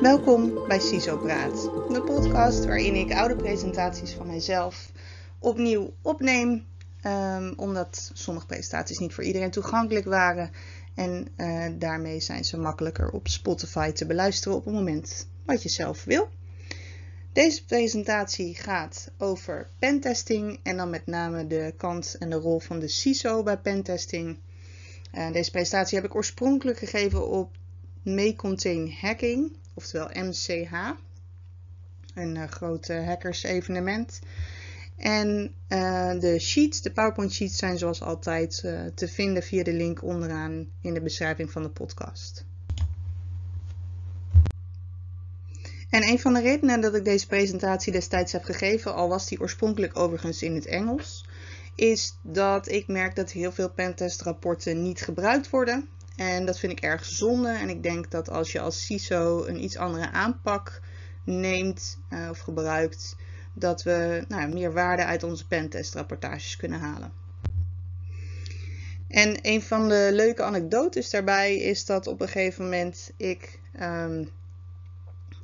Welkom bij CISO Praat, de podcast waarin ik oude presentaties van mijzelf opnieuw opneem, um, omdat sommige presentaties niet voor iedereen toegankelijk waren en uh, daarmee zijn ze makkelijker op Spotify te beluisteren op het moment wat je zelf wil. Deze presentatie gaat over pentesting en dan met name de kant en de rol van de CISO bij pentesting. Uh, deze presentatie heb ik oorspronkelijk gegeven op May Contain Hacking, oftewel MCH, een uh, groot hackers evenement. En uh, de sheets, de PowerPoint sheets, zijn zoals altijd te vinden via de link onderaan in de beschrijving van de podcast. En een van de redenen dat ik deze presentatie destijds heb gegeven, al was die oorspronkelijk overigens in het Engels, is dat ik merk dat heel veel pentestrapporten niet gebruikt worden. En dat vind ik erg zonde. En ik denk dat als je als CISO een iets andere aanpak neemt uh, of gebruikt, dat we nou, meer waarde uit onze pentestrapportages kunnen halen. En een van de leuke anekdotes daarbij is dat op een gegeven moment ik, um,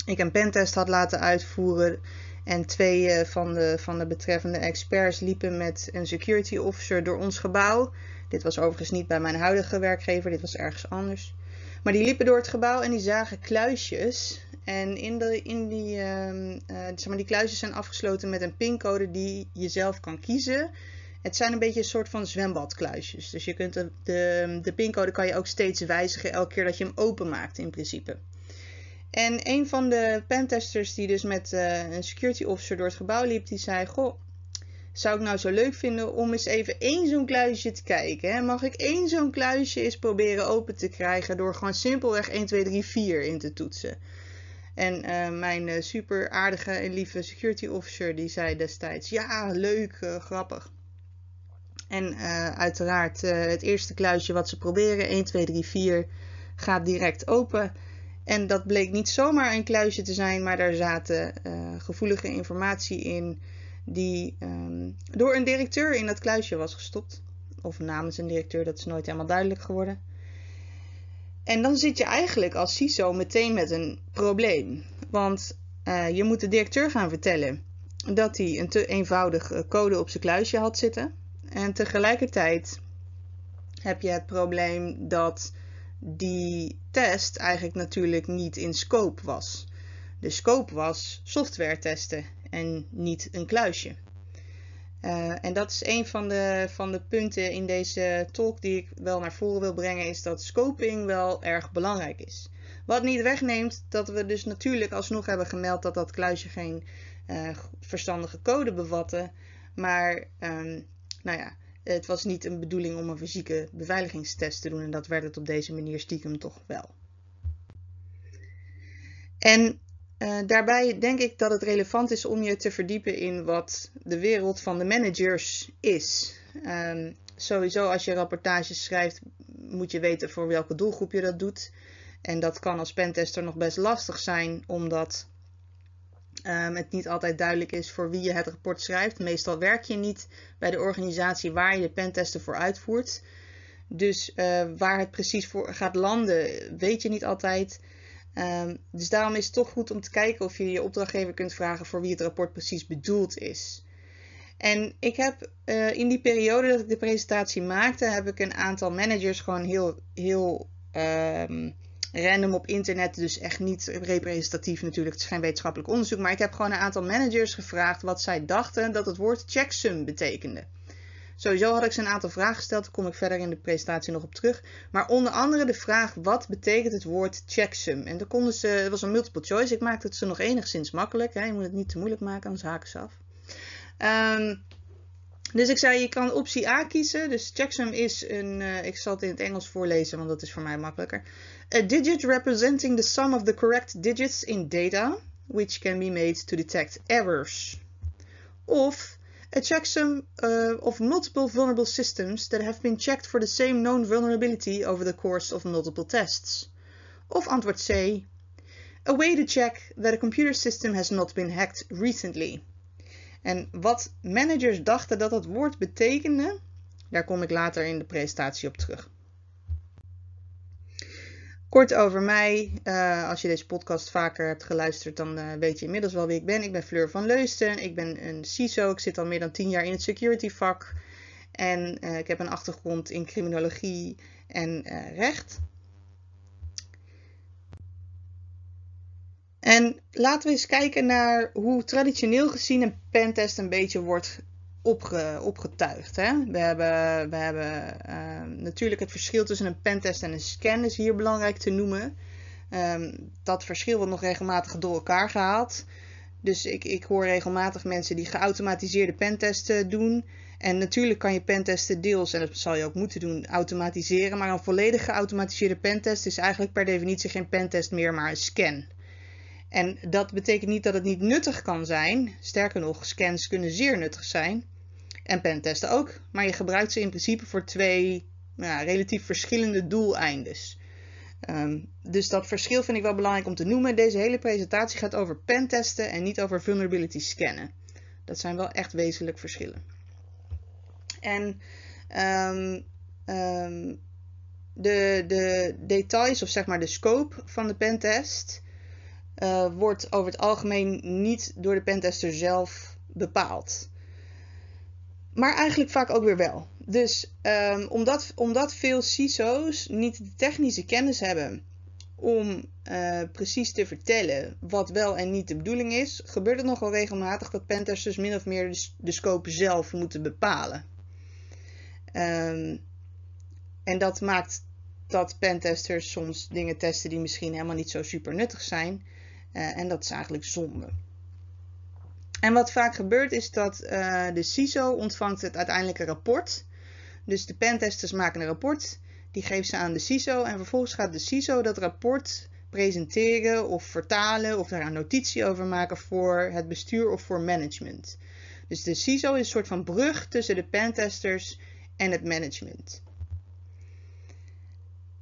ik een pentest had laten uitvoeren. En twee van, de, van de betreffende experts liepen met een security officer door ons gebouw. Dit was overigens niet bij mijn huidige werkgever, dit was ergens anders. Maar die liepen door het gebouw en die zagen kluisjes. En in, de, in die, uh, uh, zeg maar, die kluisjes zijn afgesloten met een pincode die je zelf kan kiezen. Het zijn een beetje een soort van zwembadkluisjes. Dus je kunt de, de, de pincode kan je ook steeds wijzigen elke keer dat je hem openmaakt in principe. En een van de pentesters die dus met uh, een security officer door het gebouw liep, die zei: Goh, zou ik nou zo leuk vinden om eens even één zo'n kluisje te kijken? Hè? Mag ik één zo'n kluisje eens proberen open te krijgen door gewoon simpelweg 1, 2, 3, 4 in te toetsen? En uh, mijn uh, super aardige en lieve security officer die zei destijds: Ja, leuk, uh, grappig. En uiteraard het eerste kluisje wat ze proberen, 1, 2, 3, 4, gaat direct open. En dat bleek niet zomaar een kluisje te zijn, maar daar zaten gevoelige informatie in die um, door een directeur in dat kluisje was gestopt. Of namens een directeur, dat is nooit helemaal duidelijk geworden. En dan zit je eigenlijk als CISO meteen met een probleem. Want uh, je moet de directeur gaan vertellen dat hij een te eenvoudige code op zijn kluisje had zitten. En tegelijkertijd heb je het probleem dat die test eigenlijk natuurlijk niet in scope was. De scope was software testen en niet een kluisje. Uh, en dat is een van de, van de punten in deze talk die ik wel naar voren wil brengen, is dat scoping wel erg belangrijk is. Wat niet wegneemt dat we dus natuurlijk alsnog hebben gemeld dat dat kluisje geen uh, verstandige code bevatte. Maar um, nou ja, het was niet een bedoeling om een fysieke beveiligingstest te doen en dat werd het op deze manier stiekem toch wel. En uh, daarbij denk ik dat het relevant is om je te verdiepen in wat de wereld van de managers is. Um, sowieso als je rapportages schrijft moet je weten voor welke doelgroep je dat doet. En dat kan als pentester nog best lastig zijn omdat um, het niet altijd duidelijk is voor wie je het rapport schrijft. Meestal werk je niet bij de organisatie waar je de pentesten voor uitvoert. Dus uh, waar het precies voor gaat landen weet je niet altijd. Um, dus daarom is het toch goed om te kijken of je je opdrachtgever kunt vragen voor wie het rapport precies bedoeld is. En ik heb uh, in die periode dat ik de presentatie maakte, heb ik een aantal managers gewoon heel, heel um, random op internet, dus echt niet representatief natuurlijk, het is geen wetenschappelijk onderzoek, maar ik heb gewoon een aantal managers gevraagd wat zij dachten dat het woord checksum betekende. Sowieso had ik ze een aantal vragen gesteld, daar kom ik verder in de presentatie nog op terug. Maar onder andere de vraag, wat betekent het woord checksum? En daar konden ze, het was een multiple choice, ik maakte het ze nog enigszins makkelijk. Hè? Je moet het niet te moeilijk maken, anders haken ze af. Um, dus ik zei, je kan optie A kiezen. Dus checksum is een, uh, ik zal het in het Engels voorlezen, want dat is voor mij makkelijker. A digit representing the sum of the correct digits in data, which can be made to detect errors. Of a checksum uh, of multiple vulnerable systems that have been checked for the same known vulnerability over the course of multiple tests. Of antwoord C. A way to check that a computer system has not been hacked recently. En wat managers dachten dat dat woord betekende, daar kom ik later in de presentatie op terug. Kort over mij. Uh, als je deze podcast vaker hebt geluisterd, dan uh, weet je inmiddels wel wie ik ben. Ik ben Fleur van Leusden. Ik ben een CISO. Ik zit al meer dan 10 jaar in het security vak. En uh, ik heb een achtergrond in criminologie en recht. En laten we eens kijken naar hoe traditioneel gezien een pentest een beetje wordt opge, opgetuigd. Hè? We hebben, we hebben uh, natuurlijk het verschil tussen een pentest en een scan is hier belangrijk te noemen. Um, dat verschil wordt nog regelmatig door elkaar gehaald. Dus ik, ik hoor regelmatig mensen die geautomatiseerde pentesten doen. En natuurlijk kan je pentesten deels, en dat zal je ook moeten doen, automatiseren. Maar een volledig geautomatiseerde pentest is eigenlijk per definitie geen pentest meer, maar een scan. En dat betekent niet dat het niet nuttig kan zijn. Sterker nog, scans kunnen zeer nuttig zijn. En pentesten ook. Maar je gebruikt ze in principe voor twee nou, relatief verschillende doeleindes. Um, dus dat verschil vind ik wel belangrijk om te noemen. Deze hele presentatie gaat over pentesten en niet over vulnerability scannen. Dat zijn wel echt wezenlijk verschillen. En um, um, de, de details, of zeg maar de scope van de pentest, uh, wordt over het algemeen niet door de pentester zelf bepaald. Maar eigenlijk vaak ook weer wel. Dus um, omdat, omdat veel CISO's niet de technische kennis hebben om uh, precies te vertellen wat wel en niet de bedoeling is, gebeurt het nogal regelmatig dat pentesters min of meer de, scope zelf moeten bepalen. Um, en dat maakt dat pentesters soms dingen testen die misschien helemaal niet zo super nuttig zijn. Uh, en dat is eigenlijk zonde. En wat vaak gebeurt is dat uh, de CISO ontvangt het uiteindelijke rapport. Dus de pentesters maken een rapport, die geven ze aan de CISO en vervolgens gaat de CISO dat rapport presenteren of vertalen of daar een notitie over maken voor het bestuur of voor management. Dus de CISO is een soort van brug tussen de pentesters en het management.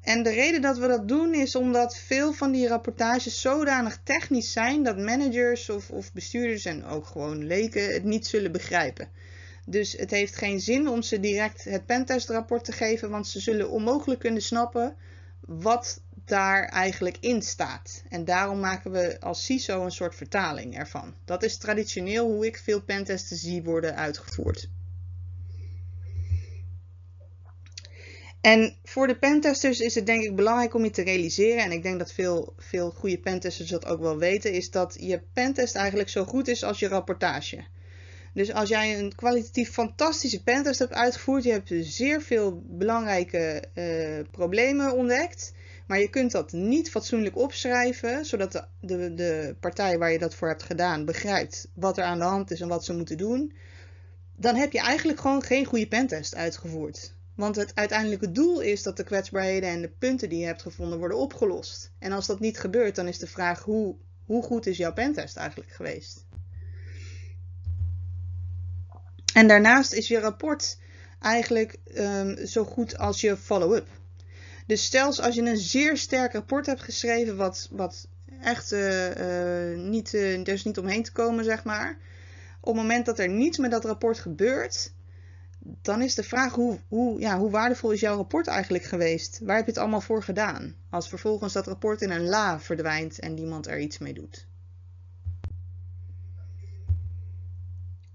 En de reden dat we dat doen is omdat veel van die rapportages zodanig technisch zijn dat managers of, of bestuurders en ook gewoon leken het niet zullen begrijpen. Dus het heeft geen zin om ze direct het pentestrapport te geven, want ze zullen onmogelijk kunnen snappen wat daar eigenlijk in staat. En daarom maken we als CISO een soort vertaling ervan. Dat is traditioneel hoe ik veel pentesten zie worden uitgevoerd. En voor de pentesters is het denk ik belangrijk om je te realiseren, en ik denk dat veel, veel goede pentesters dat ook wel weten, is dat je pentest eigenlijk zo goed is als je rapportage. Dus als jij een kwalitatief fantastische pentest hebt uitgevoerd, je hebt zeer veel belangrijke uh, problemen ontdekt, maar je kunt dat niet fatsoenlijk opschrijven, zodat de, de, de partij waar je dat voor hebt gedaan begrijpt wat er aan de hand is en wat ze moeten doen, dan heb je eigenlijk gewoon geen goede pentest uitgevoerd. Want het uiteindelijke doel is dat de kwetsbaarheden en de punten die je hebt gevonden worden opgelost. En als dat niet gebeurt, dan is de vraag hoe, hoe goed is jouw pentest eigenlijk geweest? En daarnaast is je rapport eigenlijk um, zo goed als je follow-up. Dus stel als je een zeer sterk rapport hebt geschreven, wat, wat echt uh, uh, niet, uh, er is niet omheen te komen, zeg maar. Op het moment dat er niets met dat rapport gebeurt, dan is de vraag hoe, hoe, ja, hoe waardevol is jouw rapport eigenlijk geweest? Waar heb je het allemaal voor gedaan? Als vervolgens dat rapport in een la verdwijnt en niemand er iets mee doet.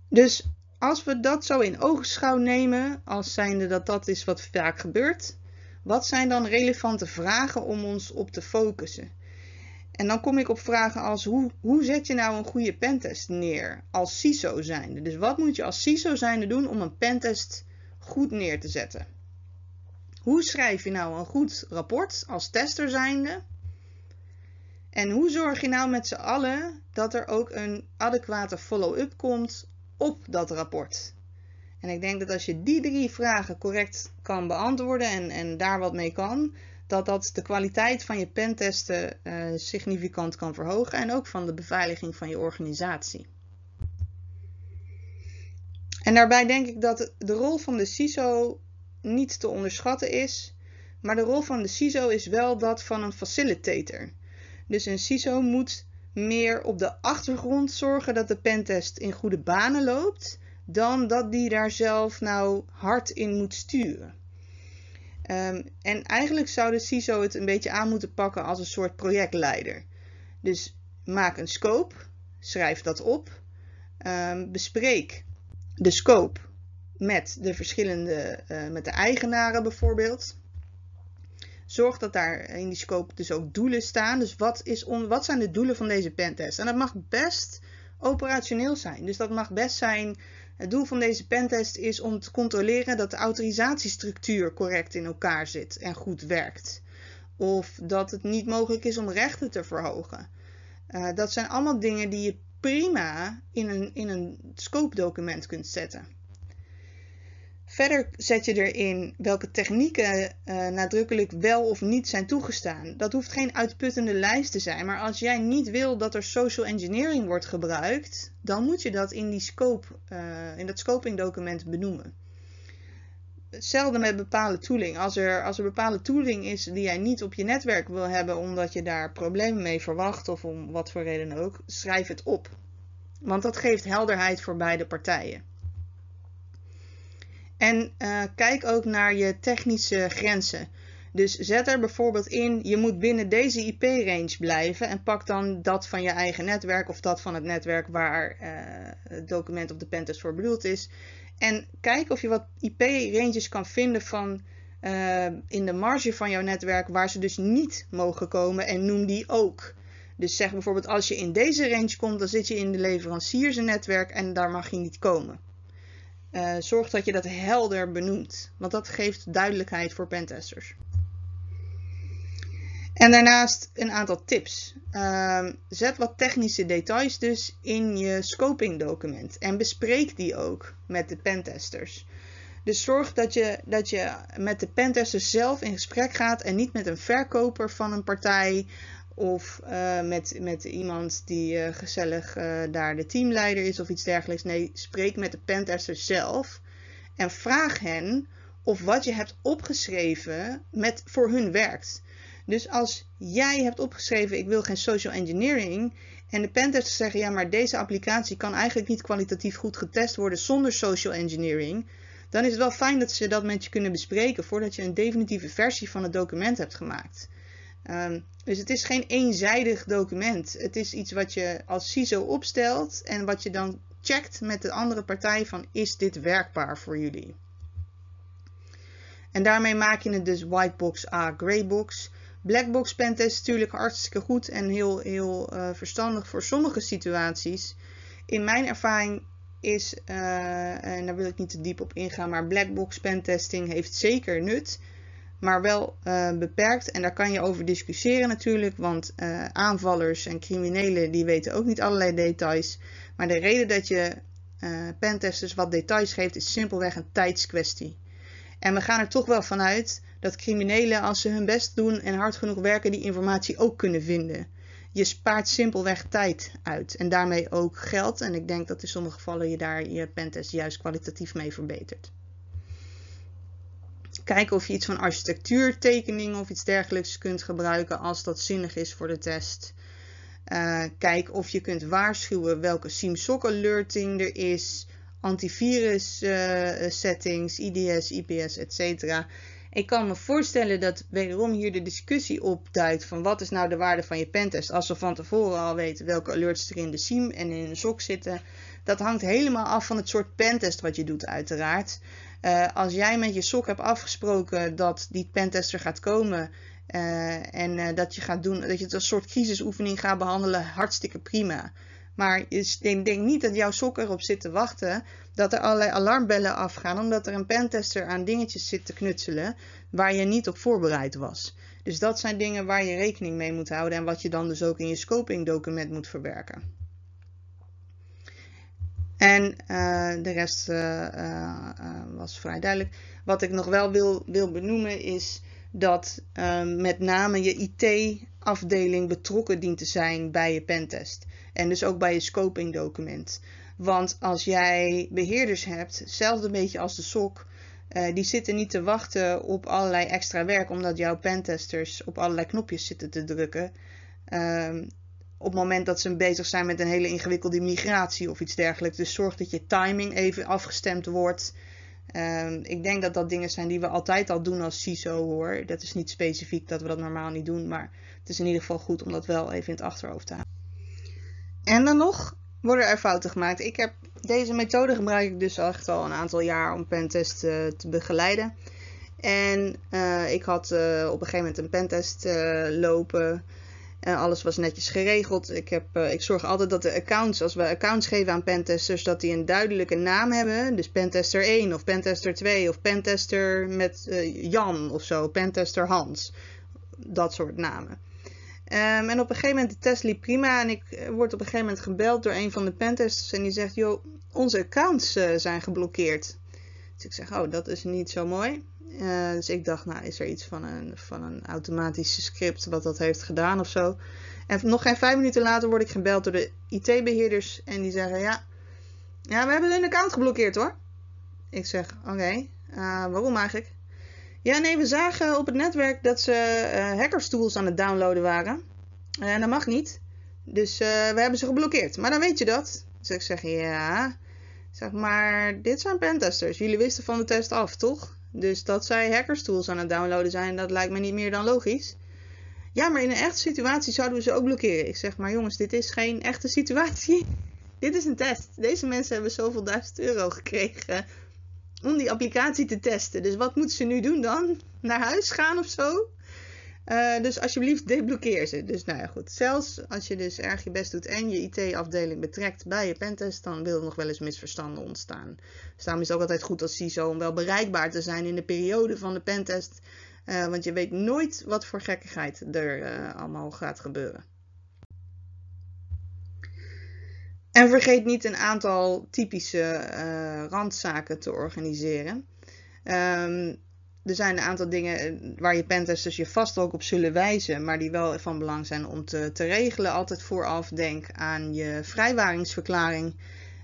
Dus als we dat zo in oogschouw nemen, als zijnde dat dat is wat vaak gebeurt, wat zijn dan relevante vragen om ons op te focussen? En dan kom ik op vragen als hoe, hoe zet je nou een goede pentest neer als CISO zijnde? Dus wat moet je als CISO zijnde doen om een pentest goed neer te zetten? Hoe schrijf je nou een goed rapport als tester zijnde? En hoe zorg je nou met z'n allen dat er ook een adequate follow-up komt op dat rapport? En ik denk dat als je die drie vragen correct kan beantwoorden en, en daar wat mee kan, dat dat de kwaliteit van je pentesten uh, significant kan verhogen en ook van de beveiliging van je organisatie. En daarbij denk ik dat de rol van de CISO niet te onderschatten is, maar de rol van de CISO is wel dat van een facilitator. Dus een CISO moet meer op de achtergrond zorgen dat de pentest in goede banen loopt, dan dat die daar zelf nou hard in moet sturen. Ehm, en eigenlijk zou de CISO het een beetje aan moeten pakken als een soort projectleider. Dus maak een scope, schrijf dat op, um, bespreek de scope met de verschillende, uh, met de eigenaren bijvoorbeeld. Zorg dat daar in die scope dus ook doelen staan. Dus wat, is on, wat zijn de doelen van deze pentest? En dat mag best operationeel zijn. Dus dat mag best zijn. Het doel van deze pentest is om te controleren dat de autorisatiestructuur correct in elkaar zit en goed werkt. Of dat het niet mogelijk is om rechten te verhogen. Uh, dat zijn allemaal dingen die je prima in een, in een scope document kunt zetten. Verder zet je erin welke technieken uh, nadrukkelijk wel of niet zijn toegestaan. Dat hoeft geen uitputtende lijst te zijn, maar als jij niet wil dat er social engineering wordt gebruikt, dan moet je dat in, die scope, uh, in dat scoping document benoemen. Hetzelfde met bepaalde tooling. Als er, als er bepaalde tooling is die jij niet op je netwerk wil hebben omdat je daar problemen mee verwacht of om wat voor reden ook, schrijf het op. Want dat geeft helderheid voor beide partijen. En uh, kijk ook naar je technische grenzen. Dus zet er bijvoorbeeld in, je moet binnen deze IP-range blijven en pak dan dat van je eigen netwerk of dat van het netwerk waar uh, het document of de pentest voor bedoeld is. En kijk of je wat IP-ranges kan vinden van uh, in de marge van jouw netwerk waar ze dus niet mogen komen en noem die ook. Dus zeg bijvoorbeeld als je in deze range komt, dan zit je in de leveranciersnetwerk en daar mag je niet komen. Uh, zorg dat je dat helder benoemt, want dat geeft duidelijkheid voor pentesters. En daarnaast een aantal tips. Uh, zet wat technische details dus in je scoping document en bespreek die ook met de pentesters. Dus zorg dat je, dat je met de pentesters zelf in gesprek gaat en niet met een verkoper van een partij of uh, met, met iemand die uh, gezellig uh, daar de teamleider is of iets dergelijks. Nee, spreek met de pentester zelf. En vraag hen of wat je hebt opgeschreven met, voor hun werkt. Dus als jij hebt opgeschreven, ik wil geen social engineering. En de pentesters zeggen, ja, maar deze applicatie kan eigenlijk niet kwalitatief goed getest worden zonder social engineering. Dan is het wel fijn dat ze dat met je kunnen bespreken voordat je een definitieve versie van het document hebt gemaakt. Um, dus het is geen eenzijdig document. Het is iets wat je als CISO opstelt en wat je dan checkt met de andere partij van is dit werkbaar voor jullie. En daarmee maak je het dus whitebox A graybox. Blackbox pentest is natuurlijk hartstikke goed en heel, heel uh, verstandig voor sommige situaties. In mijn ervaring is, uh, en daar wil ik niet te diep op ingaan, maar blackbox pentesting heeft zeker nut maar wel uh, beperkt. En daar kan je over discussiëren natuurlijk, want uh, aanvallers en criminelen die weten ook niet allerlei details. Maar de reden dat je uh, pentesters wat details geeft is simpelweg een tijdskwestie. En we gaan er toch wel vanuit dat criminelen als ze hun best doen en hard genoeg werken die informatie ook kunnen vinden. Je spaart simpelweg tijd uit en daarmee ook geld. En ik denk dat in sommige gevallen je daar je pentest juist kwalitatief mee verbetert. Kijken of je iets van architectuurtekeningen of iets dergelijks kunt gebruiken als dat zinnig is voor de test. Uh, kijk of je kunt waarschuwen welke SIEM-SOC alerting er is, antivirus uh, settings, IDS, IPS, etc. Ik kan me voorstellen dat wederom hier de discussie opduikt van wat is nou de waarde van je pentest als we van tevoren al weten welke alerts er in de SIEM en in de SOC zitten. Dat hangt helemaal af van het soort pentest wat je doet uiteraard. Uh, als jij met je SOC hebt afgesproken dat die pentester gaat komen uh, en uh, dat je gaat doen, dat je het als soort crisisoefening gaat behandelen, hartstikke prima. Maar denk niet dat jouw SOC erop zit te wachten dat er allerlei alarmbellen afgaan, omdat er een pentester aan dingetjes zit te knutselen waar je niet op voorbereid was. Dus dat zijn dingen waar je rekening mee moet houden en wat je dan dus ook in je scoping document moet verwerken. En uh, de rest uh, uh, was vrij duidelijk. Wat ik nog wel wil, wil benoemen is dat met name je IT-afdeling betrokken dient te zijn bij je pentest. En dus ook bij je scoping document. Want als jij beheerders hebt, hetzelfde beetje als de SOC, die zitten niet te wachten op allerlei extra werk omdat jouw pentesters op allerlei knopjes zitten te drukken. Ehm, op het moment dat ze bezig zijn met een hele ingewikkelde migratie of iets dergelijks. Dus zorg dat je timing even afgestemd wordt. Ehm, ik denk dat dat dingen zijn die we altijd al doen als CISO hoor. Dat is niet specifiek dat we dat normaal niet doen, maar het is in ieder geval goed om dat wel even in het achterhoofd te houden. En dan nog worden er fouten gemaakt. Ik heb deze methode gebruik ik dus echt al een aantal jaar om pentest uh, te begeleiden. En uh, ik had uh, op een gegeven moment een pentest lopen. En alles was netjes geregeld. Ik, heb, ik zorg altijd dat de accounts, als we accounts geven aan pentesters, dat die een duidelijke naam hebben. Dus pentester 1 of pentester 2 of pentester met Jan of zo, pentester Hans. Dat soort namen. Um, en op een gegeven moment, de test liep prima. En ik eh, word op een gegeven moment gebeld door een van de pentesters. En die zegt, joh, onze accounts zijn geblokkeerd. Dus ik zeg, oh, dat is niet zo mooi. Uh, dus ik dacht, nou, is er iets van een, van een automatische script wat dat heeft gedaan of zo. En nog geen vijf minuten later word ik gebeld door de IT-beheerders. En die zeggen, ja, ja, we hebben hun account geblokkeerd hoor. Ik zeg, oké, okay, waarom eigenlijk? Ja, nee, we zagen op het netwerk dat ze uh, hackerstools aan het downloaden waren. En dat mag niet. Dus uh, we hebben ze geblokkeerd. Maar dan weet je dat. Dus ik zeg, ja. Zeg maar, dit zijn pentesters. Jullie wisten van de test af, toch? Dus dat zij hackerstools aan het downloaden zijn, dat lijkt me niet meer dan logisch. Ja, maar in een echte situatie zouden we ze ook blokkeren. Ik zeg, maar jongens, dit is geen echte situatie. dit is een test. Deze mensen hebben zoveel duizend euro gekregen om die applicatie te testen. Dus wat moeten ze nu doen dan? Naar huis gaan of zo? Uh, dus alsjeblieft deblokkeer ze. Dus nou ja, goed. Zelfs als je dus erg je best doet en je IT-afdeling betrekt bij je pentest, dan wil er nog wel eens misverstanden ontstaan. Dus daarom is het ook altijd goed als CISO om wel bereikbaar te zijn in de periode van de pentest. Uh, want je weet nooit wat voor gekkigheid er uh, allemaal gaat gebeuren. En vergeet niet een aantal typische randzaken te organiseren. Um, er zijn een aantal dingen waar je pentesters je vast ook op zullen wijzen, maar die wel van belang zijn om te, te regelen. Altijd vooraf denk aan je vrijwaringsverklaring.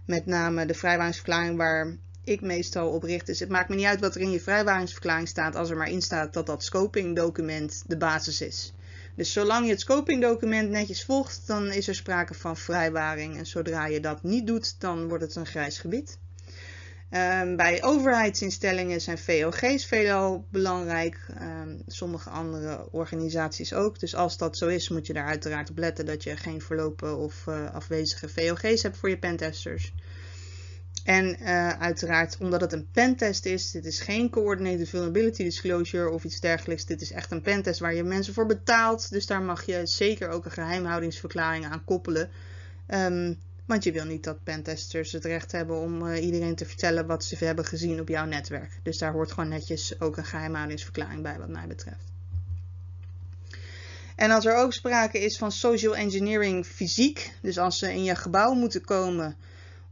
Met name de vrijwaringsverklaring waar ik meestal op richt. Dus het maakt me niet uit wat er in je vrijwaringsverklaring staat, als er maar in staat dat dat scoping document de basis is. Dus zolang je het scopingdocument netjes volgt, dan is er sprake van vrijwaring. En zodra je dat niet doet, dan wordt het een grijs gebied. Um, bij overheidsinstellingen zijn VOG's veelal belangrijk. Um, sommige andere organisaties ook. Dus als dat zo is, moet je daar uiteraard op letten dat je geen verlopen of uh, afwezige VOG's hebt voor je pentesters. En uh, uiteraard, omdat het een pentest is, dit is geen coordinated vulnerability disclosure of iets dergelijks. Dit is echt een pentest waar je mensen voor betaalt. Dus daar mag je zeker ook een geheimhoudingsverklaring aan koppelen. Um, want je wil niet dat pentesters het recht hebben om uh, iedereen te vertellen wat ze hebben gezien op jouw netwerk. Dus daar hoort gewoon netjes ook een geheimhoudingsverklaring bij wat mij betreft. En als er ook sprake is van social engineering fysiek, dus als ze in je gebouw moeten komen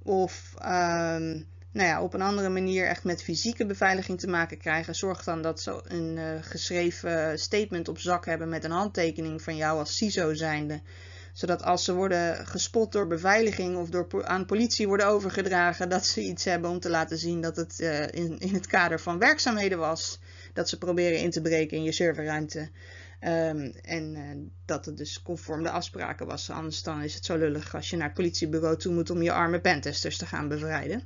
of um, nou ja, op een andere manier echt met fysieke beveiliging te maken krijgen, zorg dan dat ze een uh, geschreven statement op zak hebben met een handtekening van jou als CISO zijnde. Zodat als ze worden gespot door beveiliging of door, aan politie worden overgedragen, dat ze iets hebben om te laten zien dat het uh, in, in het kader van werkzaamheden was. Dat ze proberen in te breken in je serverruimte. Um, en uh, dat het dus conform de afspraken was. Anders dan is het zo lullig als je naar het politiebureau toe moet om je arme pentesters te gaan bevrijden.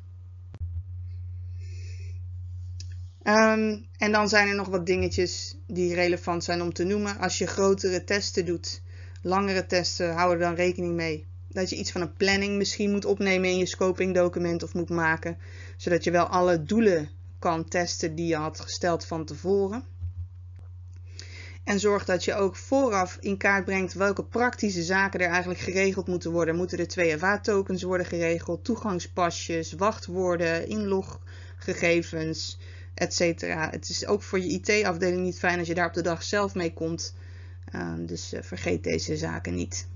Um, en dan zijn er nog wat dingetjes die relevant zijn om te noemen. Als je grotere testen doet, langere testen, hou er dan rekening mee. Dat je iets van een planning misschien moet opnemen in je scoping document of moet maken. Zodat je wel alle doelen kan testen die je had gesteld van tevoren. En zorg dat je ook vooraf in kaart brengt welke praktische zaken er eigenlijk geregeld moeten worden. Moeten er 2FA-tokens worden geregeld, toegangspasjes, wachtwoorden, inloggegevens, etc. Het is ook voor je IT-afdeling niet fijn als je daar op de dag zelf mee komt. Uh, dus uh, vergeet deze zaken niet.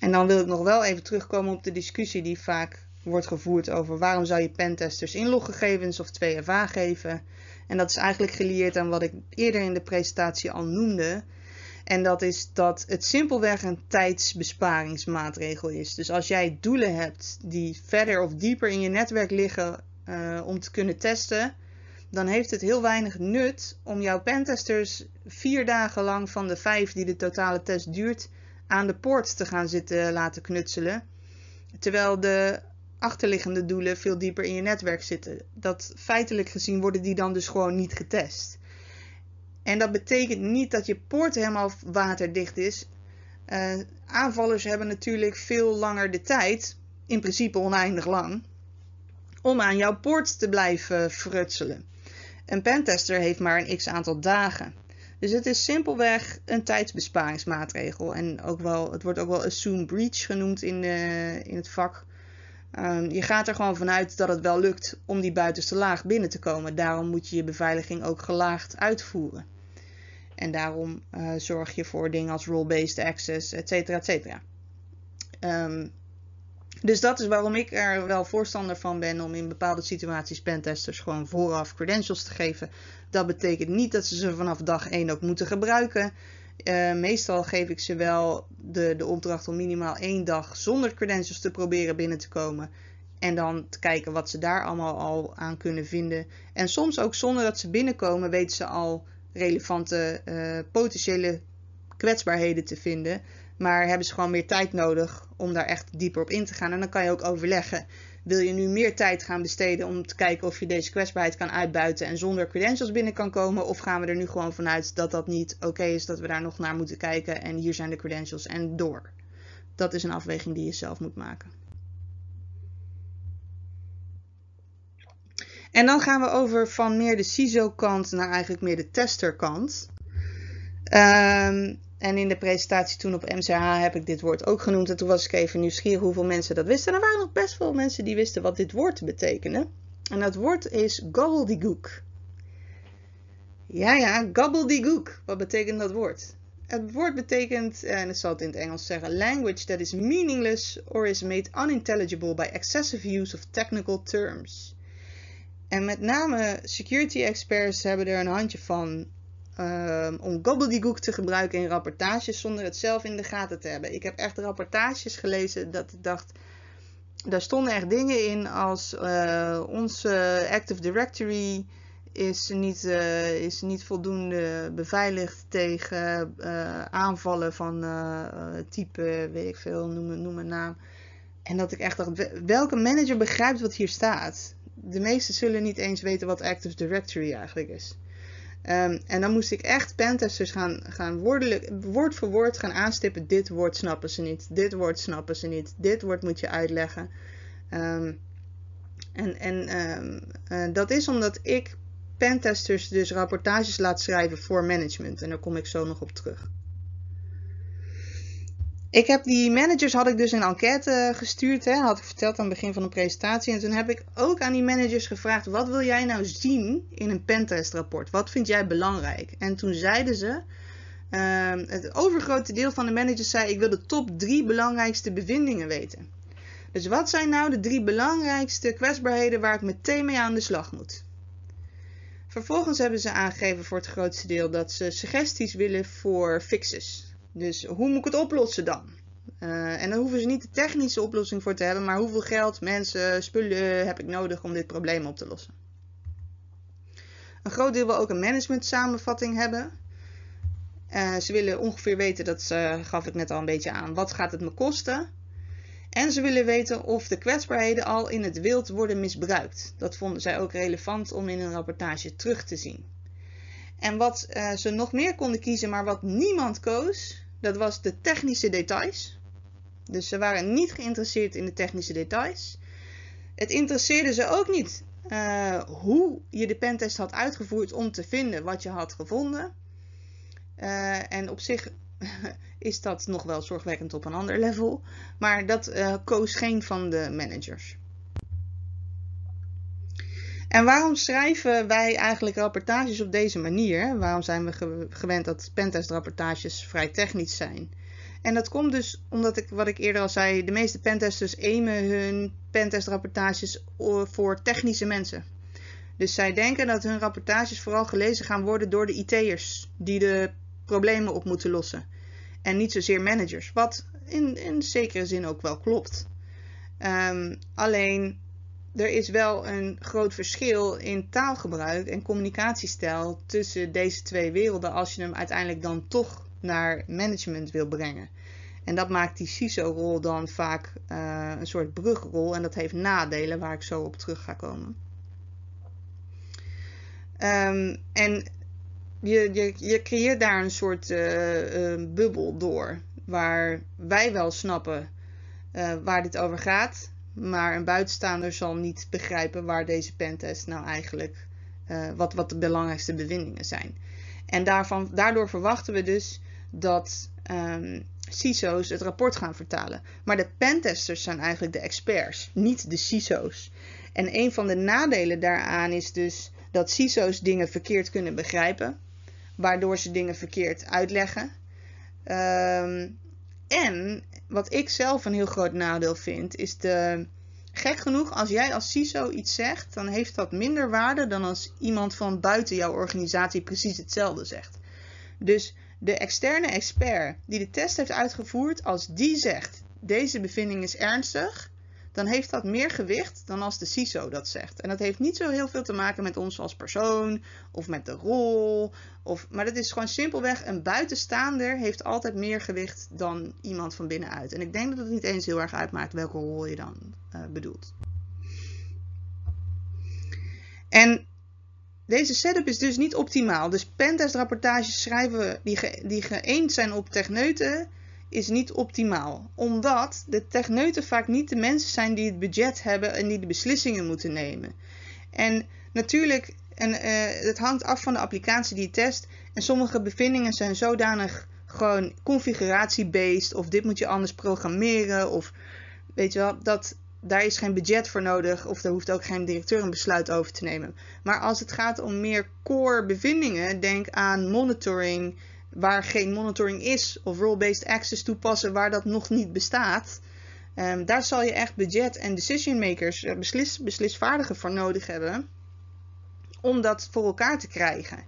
En dan wil ik nog wel even terugkomen op de discussie die vaak wordt gevoerd over waarom zou je pentesters inloggegevens of 2FA geven. En dat is eigenlijk gelieerd aan wat ik eerder in de presentatie al noemde. En dat is dat het simpelweg een tijdsbesparingsmaatregel is. Dus als jij doelen hebt die verder of dieper in je netwerk liggen uh, om te kunnen testen, dan heeft het heel weinig nut om jouw pentesters vier dagen lang van de vijf die de totale test duurt aan de poort te gaan zitten laten knutselen. Terwijl de achterliggende doelen veel dieper in je netwerk zitten. Dat feitelijk gezien worden die dan dus gewoon niet getest. En dat betekent niet dat je poort helemaal waterdicht is. Uh, aanvallers hebben natuurlijk veel langer de tijd, in principe oneindig lang, om aan jouw poort te blijven frutselen. Een pentester heeft maar een x aantal dagen. Dus het is simpelweg een tijdsbesparingsmaatregel. En ook wel, het wordt ook wel assume breach genoemd in, de, in het vak. Um, je gaat er gewoon vanuit dat het wel lukt om die buitenste laag binnen te komen. Daarom moet je je beveiliging ook gelaagd uitvoeren. En daarom uh, zorg je voor dingen als role-based access, et cetera, et cetera. Um, dus dat is waarom ik er wel voorstander van ben om in bepaalde situaties pentesters gewoon vooraf credentials te geven. Dat betekent niet dat ze ze vanaf dag 1 ook moeten gebruiken. Uh, meestal geef ik ze wel de, de opdracht om minimaal één dag zonder credentials te proberen binnen te komen. En dan te kijken wat ze daar allemaal al aan kunnen vinden. En soms ook zonder dat ze binnenkomen weten ze al relevante uh, potentiële kwetsbaarheden te vinden. Maar hebben ze gewoon meer tijd nodig om daar echt dieper op in te gaan. En dan kan je ook overleggen. Wil je nu meer tijd gaan besteden om te kijken of je deze kwetsbaarheid kan uitbuiten en zonder credentials binnen kan komen? Of gaan we er nu gewoon vanuit dat dat niet oké is, dat we daar nog naar moeten kijken en hier zijn de credentials en door? Dat is een afweging die je zelf moet maken. En dan gaan we over van meer de CISO-kant naar eigenlijk meer de tester-kant. Um, en in de presentatie toen op MCH heb ik dit woord ook genoemd. En toen was ik even nieuwsgierig hoeveel mensen dat wisten. En er waren nog best veel mensen die wisten wat dit woord betekende. En dat woord is gobbledygook. Ja, ja, gobbledygook. Wat betekent dat woord? Het woord betekent, en ik zal het in het Engels zeggen, language that is meaningless or is made unintelligible by excessive use of technical terms. En met name security experts hebben er een handje van um, om gobbledygook te gebruiken in rapportages zonder het zelf in de gaten te hebben. Ik heb echt rapportages gelezen dat ik dacht, daar stonden echt dingen in als uh, onze Active Directory is niet, uh, is niet voldoende beveiligd tegen uh, aanvallen van type, weet ik veel, noem, noem een naam. En dat ik echt dacht, welke manager begrijpt wat hier staat? De meesten zullen niet eens weten wat Active Directory eigenlijk is. Um, en dan moest ik echt pentesters gaan, gaan woordelijk, woord voor woord gaan aanstippen. Dit woord snappen ze niet. Dit woord snappen ze niet. Dit woord moet je uitleggen. Um, en en um, uh, dat is omdat ik pentesters dus rapportages laat schrijven voor management. En daar kom ik zo nog op terug. Ik heb die managers had ik dus een enquête gestuurd, hè, had ik verteld aan het begin van de presentatie. En toen heb ik ook aan die managers gevraagd: wat wil jij nou zien in een pentestrapport? Wat vind jij belangrijk? En toen zeiden ze: uh, het overgrote deel van de managers zei: ik wil de top drie belangrijkste bevindingen weten. Dus wat zijn nou de drie belangrijkste kwetsbaarheden waar ik meteen mee aan de slag moet? Vervolgens hebben ze aangegeven voor het grootste deel dat ze suggesties willen voor fixes. Dus hoe moet ik het oplossen dan? Uh, en dan hoeven ze niet de technische oplossing voor te hebben, maar hoeveel geld, mensen, spullen heb ik nodig om dit probleem op te lossen? Een groot deel wil ook een management samenvatting hebben. Uh, ze willen ongeveer weten, dat gaf ik net al een beetje aan, wat gaat het me kosten? En ze willen weten of de kwetsbaarheden al in het wild worden misbruikt. Dat vonden zij ook relevant om in een rapportage terug te zien. En wat uh, ze nog meer konden kiezen, maar wat niemand koos, dat was de technische details. Dus ze waren niet geïnteresseerd in de technische details. Het interesseerde ze ook niet uh, hoe je de pentest had uitgevoerd om te vinden wat je had gevonden. Uh, en op zich is dat nog wel zorgwekkend op een ander level. Maar dat koos geen van de managers. En waarom schrijven wij eigenlijk rapportages op deze manier? Waarom zijn we gewend dat pentestrapportages vrij technisch zijn? En dat komt dus omdat ik, wat ik eerder al zei, de meeste pentesters aimen hun pentestrapportages voor technische mensen. Dus zij denken dat hun rapportages vooral gelezen gaan worden door de IT'ers die de problemen op moeten lossen. En niet zozeer managers, wat in, in zekere zin ook wel klopt. Um, alleen er is wel een groot verschil in taalgebruik en communicatiestijl tussen deze twee werelden als je hem uiteindelijk dan toch naar management wil brengen. En dat maakt die CISO-rol dan vaak uh, een soort brugrol. En dat heeft nadelen waar ik zo op terug ga komen. Um, en je, je, je creëert daar een soort uh, bubbel door. Waar wij wel snappen waar dit over gaat. Maar een buitenstaander zal niet begrijpen waar deze pentest nou eigenlijk. wat, wat de belangrijkste bevindingen zijn. En daarvan, daardoor verwachten we dus dat um, CISO's het rapport gaan vertalen. Maar de pentesters zijn eigenlijk de experts, niet de CISO's. En een van de nadelen daaraan is dus dat CISO's dingen verkeerd kunnen begrijpen, waardoor ze dingen verkeerd uitleggen. Um, en wat ik zelf een heel groot nadeel vind, is de. Gek genoeg, als jij als CISO iets zegt, dan heeft dat minder waarde dan als iemand van buiten jouw organisatie precies hetzelfde zegt. Dus de externe expert die de test heeft uitgevoerd, als die zegt deze bevinding is ernstig, dan heeft dat meer gewicht dan als de CISO dat zegt. En dat heeft niet zo heel veel te maken met ons als persoon of met de rol. Of, maar dat is gewoon simpelweg een buitenstaander heeft altijd meer gewicht dan iemand van binnenuit. En ik denk dat het niet eens heel erg uitmaakt welke rol je dan uh, bedoelt. En deze setup is dus niet optimaal. Dus pentestrapportages schrijven die, ge, die geëend zijn op techneuten is niet optimaal. Omdat de techneuten vaak niet de mensen zijn die het budget hebben en die de beslissingen moeten nemen. En natuurlijk, en, uh, het hangt af van de applicatie die je test. En sommige bevindingen zijn zodanig gewoon configuratie-based. Of dit moet je anders programmeren. Of weet je wel, dat daar is geen budget voor nodig of daar hoeft ook geen directeur een besluit over te nemen. Maar als het gaat om meer core bevindingen, denk aan monitoring waar geen monitoring is of role-based access toepassen waar dat nog niet bestaat. Um, daar zal je echt budget en decision makers, eh, beslis, beslisvaardigen voor nodig hebben om dat voor elkaar te krijgen.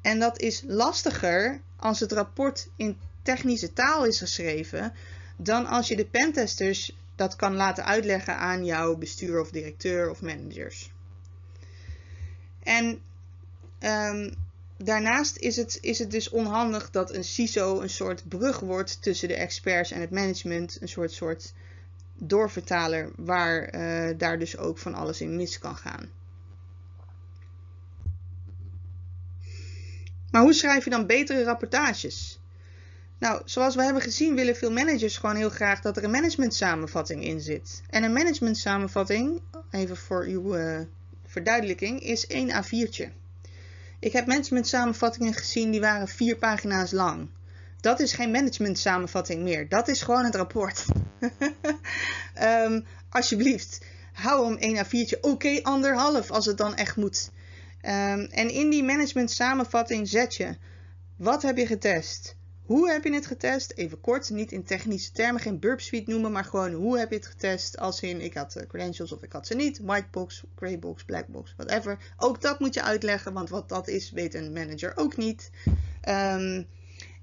En dat is lastiger als het rapport in technische taal is geschreven dan als je de pentesters dat kan laten uitleggen aan jouw bestuur of directeur of managers. En um, daarnaast is het, is het dus onhandig dat een CISO een soort brug wordt tussen de experts en het management. Een soort, soort doorvertaler waar uh, daar dus ook van alles in mis kan gaan. Maar hoe schrijf je dan betere rapportages? Nou, zoals we hebben gezien willen veel managers gewoon heel graag dat er een management samenvatting in zit. En een management samenvatting, even voor uw uh, verduidelijking, is één A4'tje. Ik heb management samenvattingen gezien die waren vier pagina's lang. Dat is geen management samenvatting meer. Dat is gewoon het rapport. um, alsjeblieft, hou hem één A4'tje. Oké, okay, anderhalf als het dan echt moet. Um, en in die management samenvatting zet je, wat heb je getest? Hoe heb je het getest? Even kort, niet in technische termen, geen burp suite noemen, maar gewoon hoe heb je het getest? Als in ik had uh, credentials of ik had ze niet, whitebox, graybox, blackbox, whatever. Ook dat moet je uitleggen, want wat dat is weet een manager ook niet. Um,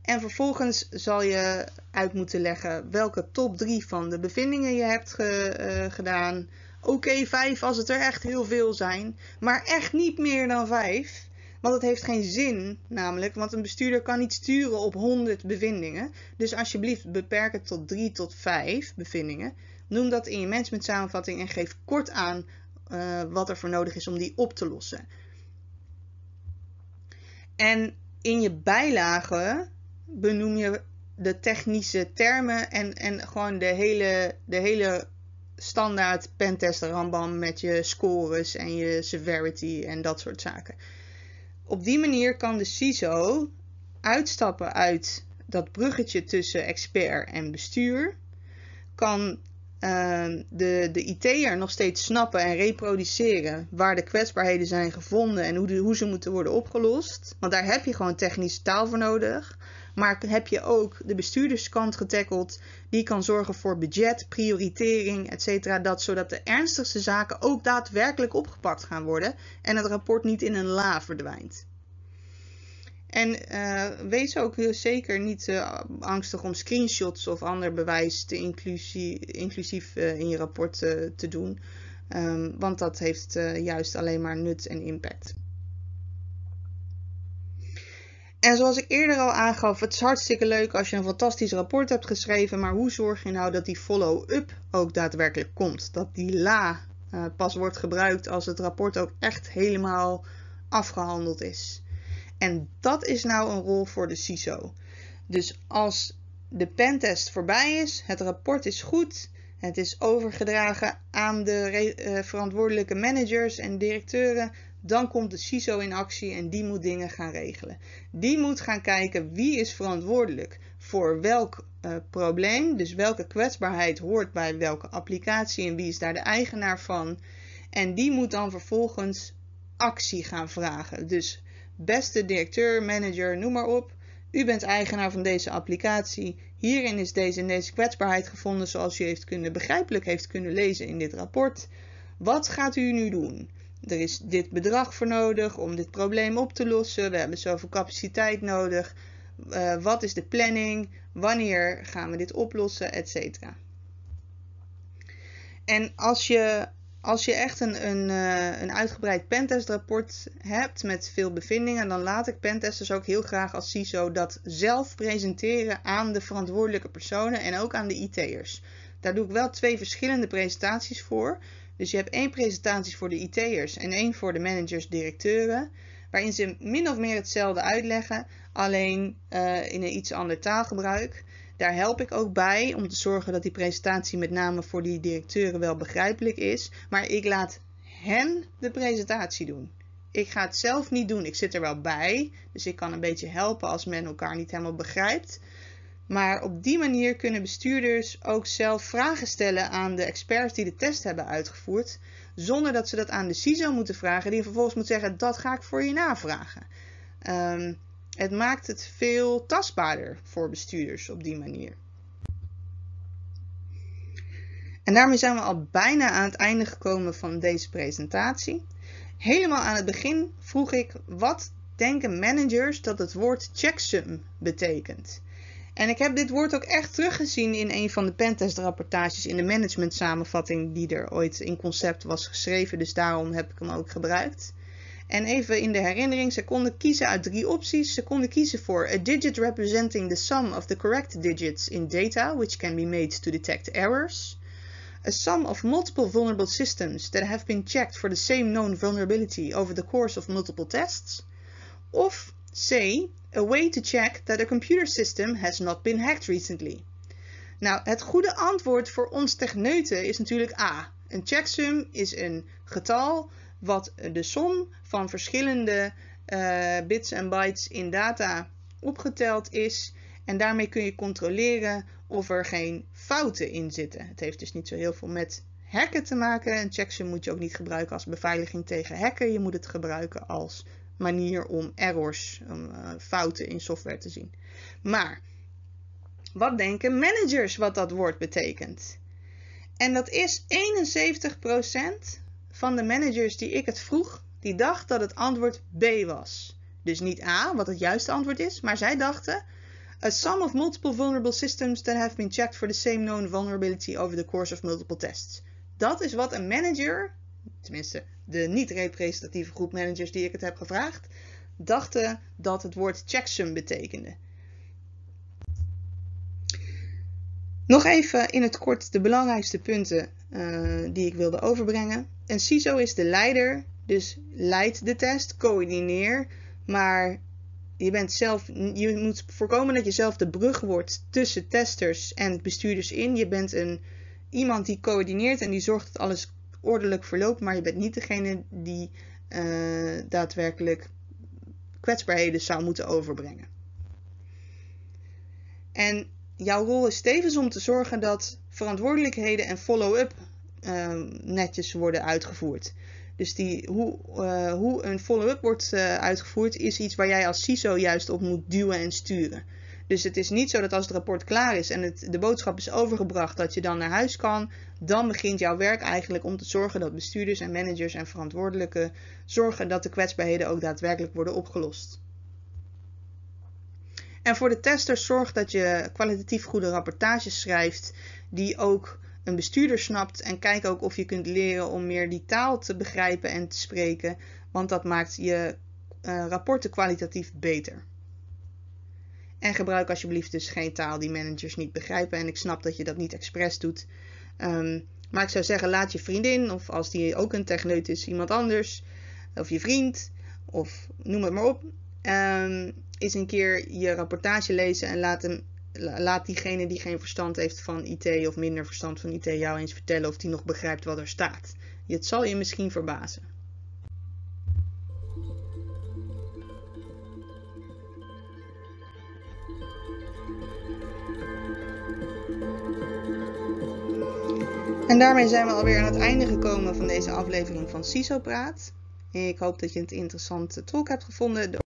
en vervolgens zal je uit moeten leggen welke top 3 van de bevindingen je hebt ge, uh, gedaan. Oké, okay, 5 als het er echt heel veel zijn, maar echt niet meer dan 5. Want het heeft geen zin, namelijk, want een bestuurder kan niet sturen op 100 bevindingen. Dus alsjeblieft beperk het tot 3 tot 5 bevindingen. Noem dat in je management samenvatting en geef kort aan uh, wat er voor nodig is om die op te lossen. En in je bijlage benoem je de technische termen en, en gewoon de hele, de hele standaard pentest rambam met je scores en je severity en dat soort zaken. Op die manier kan de CISO uitstappen uit dat bruggetje tussen expert en bestuur. Kan uh, de, de IT'er nog steeds snappen en reproduceren waar de kwetsbaarheden zijn gevonden en hoe, hoe ze moeten worden opgelost. Want daar heb je gewoon technische taal voor nodig. Maar heb je ook de bestuurderskant getackeld, die kan zorgen voor budget, prioritering, etc. Dat, zodat de ernstigste zaken ook daadwerkelijk opgepakt gaan worden en het rapport niet in een la verdwijnt. En uh, wees ook zeker niet uh, angstig om screenshots of ander bewijs te inclusie, inclusief uh, in je rapport te doen. Um, want dat heeft juist alleen maar nut en impact. En zoals ik eerder al aangaf, het is hartstikke leuk als je een fantastisch rapport hebt geschreven, maar hoe zorg je nou dat die follow-up ook daadwerkelijk komt? Dat die la uh, pas wordt gebruikt als het rapport ook echt helemaal afgehandeld is. En dat is nou een rol voor de CISO. Dus als de pentest voorbij is, het rapport is goed, het is overgedragen aan de uh, verantwoordelijke managers en directeuren, dan komt de CISO in actie en die moet dingen gaan regelen. Die moet gaan kijken wie is verantwoordelijk voor welk uh, probleem, dus welke kwetsbaarheid hoort bij welke applicatie en wie is daar de eigenaar van. En die moet dan vervolgens actie gaan vragen. Dus beste directeur, manager, noem maar op. U bent eigenaar van deze applicatie. Hierin is deze en deze kwetsbaarheid gevonden zoals u heeft kunnen, begrijpelijk heeft kunnen lezen in dit rapport. Wat gaat u nu doen? Er is dit bedrag voor nodig om dit probleem op te lossen. We hebben zoveel capaciteit nodig. Uh, wat is de planning? Wanneer gaan we dit oplossen? Etcetera. En als je, als je echt een, een, uh, een uitgebreid pentestrapport hebt met veel bevindingen, dan laat ik pentesters ook heel graag als CISO dat zelf presenteren aan de verantwoordelijke personen en ook aan de IT'ers. Daar doe ik wel twee verschillende presentaties voor. Dus je hebt één presentatie voor de IT'ers en één voor de managers, directeuren, waarin ze min of meer hetzelfde uitleggen, alleen uh, in een iets ander taalgebruik. Daar help ik ook bij om te zorgen dat die presentatie met name voor die directeuren wel begrijpelijk is. Maar ik laat hen de presentatie doen. Ik ga het zelf niet doen. Ik zit er wel bij. Dus ik kan een beetje helpen als men elkaar niet helemaal begrijpt. Maar op die manier kunnen bestuurders ook zelf vragen stellen aan de experts die de test hebben uitgevoerd, zonder dat ze dat aan de CISO moeten vragen, die vervolgens moet zeggen: dat ga ik voor je navragen. Um, het maakt het veel tastbaarder voor bestuurders op die manier. En daarmee zijn we al bijna aan het einde gekomen van deze presentatie. Helemaal aan het begin vroeg ik: wat denken managers dat het woord checksum betekent? En ik heb dit woord ook echt teruggezien in een van de pentest-rapportages in de management samenvatting die er ooit in concept was geschreven. Dus daarom heb ik hem ook gebruikt. En even in de herinnering, ze konden kiezen uit drie opties. Ze konden kiezen voor a digit representing the sum of the correct digits in data, which can be made to detect errors. A sum of multiple vulnerable systems that have been checked for the same known vulnerability over the course of multiple tests. Of C. A way to check that a computer system has not been hacked recently. Nou, het goede antwoord voor ons techneuten is natuurlijk A. Een checksum is een getal wat de som van verschillende uh, bits en bytes in data opgeteld is. En daarmee kun je controleren of er geen fouten in zitten. Het heeft dus niet zo heel veel met hacken te maken. Een checksum moet je ook niet gebruiken als beveiliging tegen hacken. Je moet het gebruiken als manier om errors, om uh, fouten in software te zien. Maar wat denken managers wat dat woord betekent? En dat is 71% van de managers die ik het vroeg, die dacht dat het antwoord B was. Dus niet A, wat het juiste antwoord is, maar zij dachten a sum of multiple vulnerable systems that have been checked for the same known vulnerability over the course of multiple tests. Dat is wat een manager, tenminste de niet-representatieve groep managers die ik het heb gevraagd, dachten dat het woord checksum betekende. Nog even in het kort de belangrijkste punten uh, die ik wilde overbrengen. Een CISO is de leider, dus leidt de test, coördineer, maar je, bent zelf, je moet voorkomen dat je zelf de brug wordt tussen testers en bestuurders in. Je bent een, iemand die coördineert en die zorgt dat alles ordelijk verloopt, maar je bent niet degene die uh, daadwerkelijk kwetsbaarheden zou moeten overbrengen. En jouw rol is tevens om te zorgen dat verantwoordelijkheden en follow-up uh, netjes worden uitgevoerd. Dus die, hoe, uh, hoe een follow-up wordt uitgevoerd is iets waar jij als CISO juist op moet duwen en sturen. Dus het is niet zo dat als het rapport klaar is en de boodschap is overgebracht dat je dan naar huis kan. Dan begint jouw werk eigenlijk om te zorgen dat bestuurders en managers en verantwoordelijken zorgen dat de kwetsbaarheden ook daadwerkelijk worden opgelost. En voor de testers zorg dat je kwalitatief goede rapportages schrijft die ook een bestuurder snapt en kijk ook of je kunt leren om meer die taal te begrijpen en te spreken, want dat maakt je uh, rapporten kwalitatief beter. En gebruik alsjeblieft dus geen taal die managers niet begrijpen. En ik snap dat je dat niet expres doet. Um, maar ik zou zeggen, laat je vriendin, of als die ook een techneut is, iemand anders, of je vriend, of noem het maar op, um, eens een keer je rapportage lezen en laat, hem, laat diegene die geen verstand heeft van IT of minder verstand van IT jou eens vertellen of die nog begrijpt wat er staat. Het zal je misschien verbazen. En daarmee zijn we alweer aan het einde gekomen van deze aflevering van CISO Praat. Ik hoop dat je het interessante talk hebt gevonden. De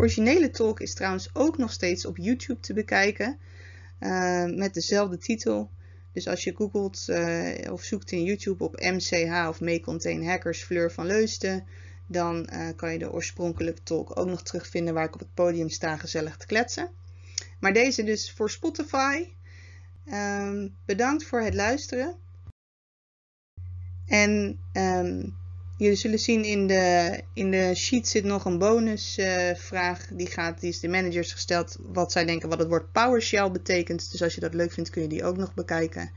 originele talk is trouwens ook nog steeds op YouTube te bekijken. Uh, met dezelfde titel. Dus als je googelt uh, of zoekt in YouTube op MCH of May Contain Hackers Fleur van Leusden, dan uh, kan je de oorspronkelijke talk ook nog terugvinden waar ik op het podium sta gezellig te kletsen. Maar deze dus voor Spotify. Um, bedankt voor het luisteren. En um, jullie zullen zien in de, in de sheet zit nog een bonusvraag. Uh, die, die is de managers gesteld wat zij denken wat het woord PowerShell betekent. Dus als je dat leuk vindt kun je die ook nog bekijken.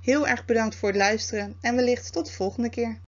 Heel erg bedankt voor het luisteren en wellicht tot de volgende keer.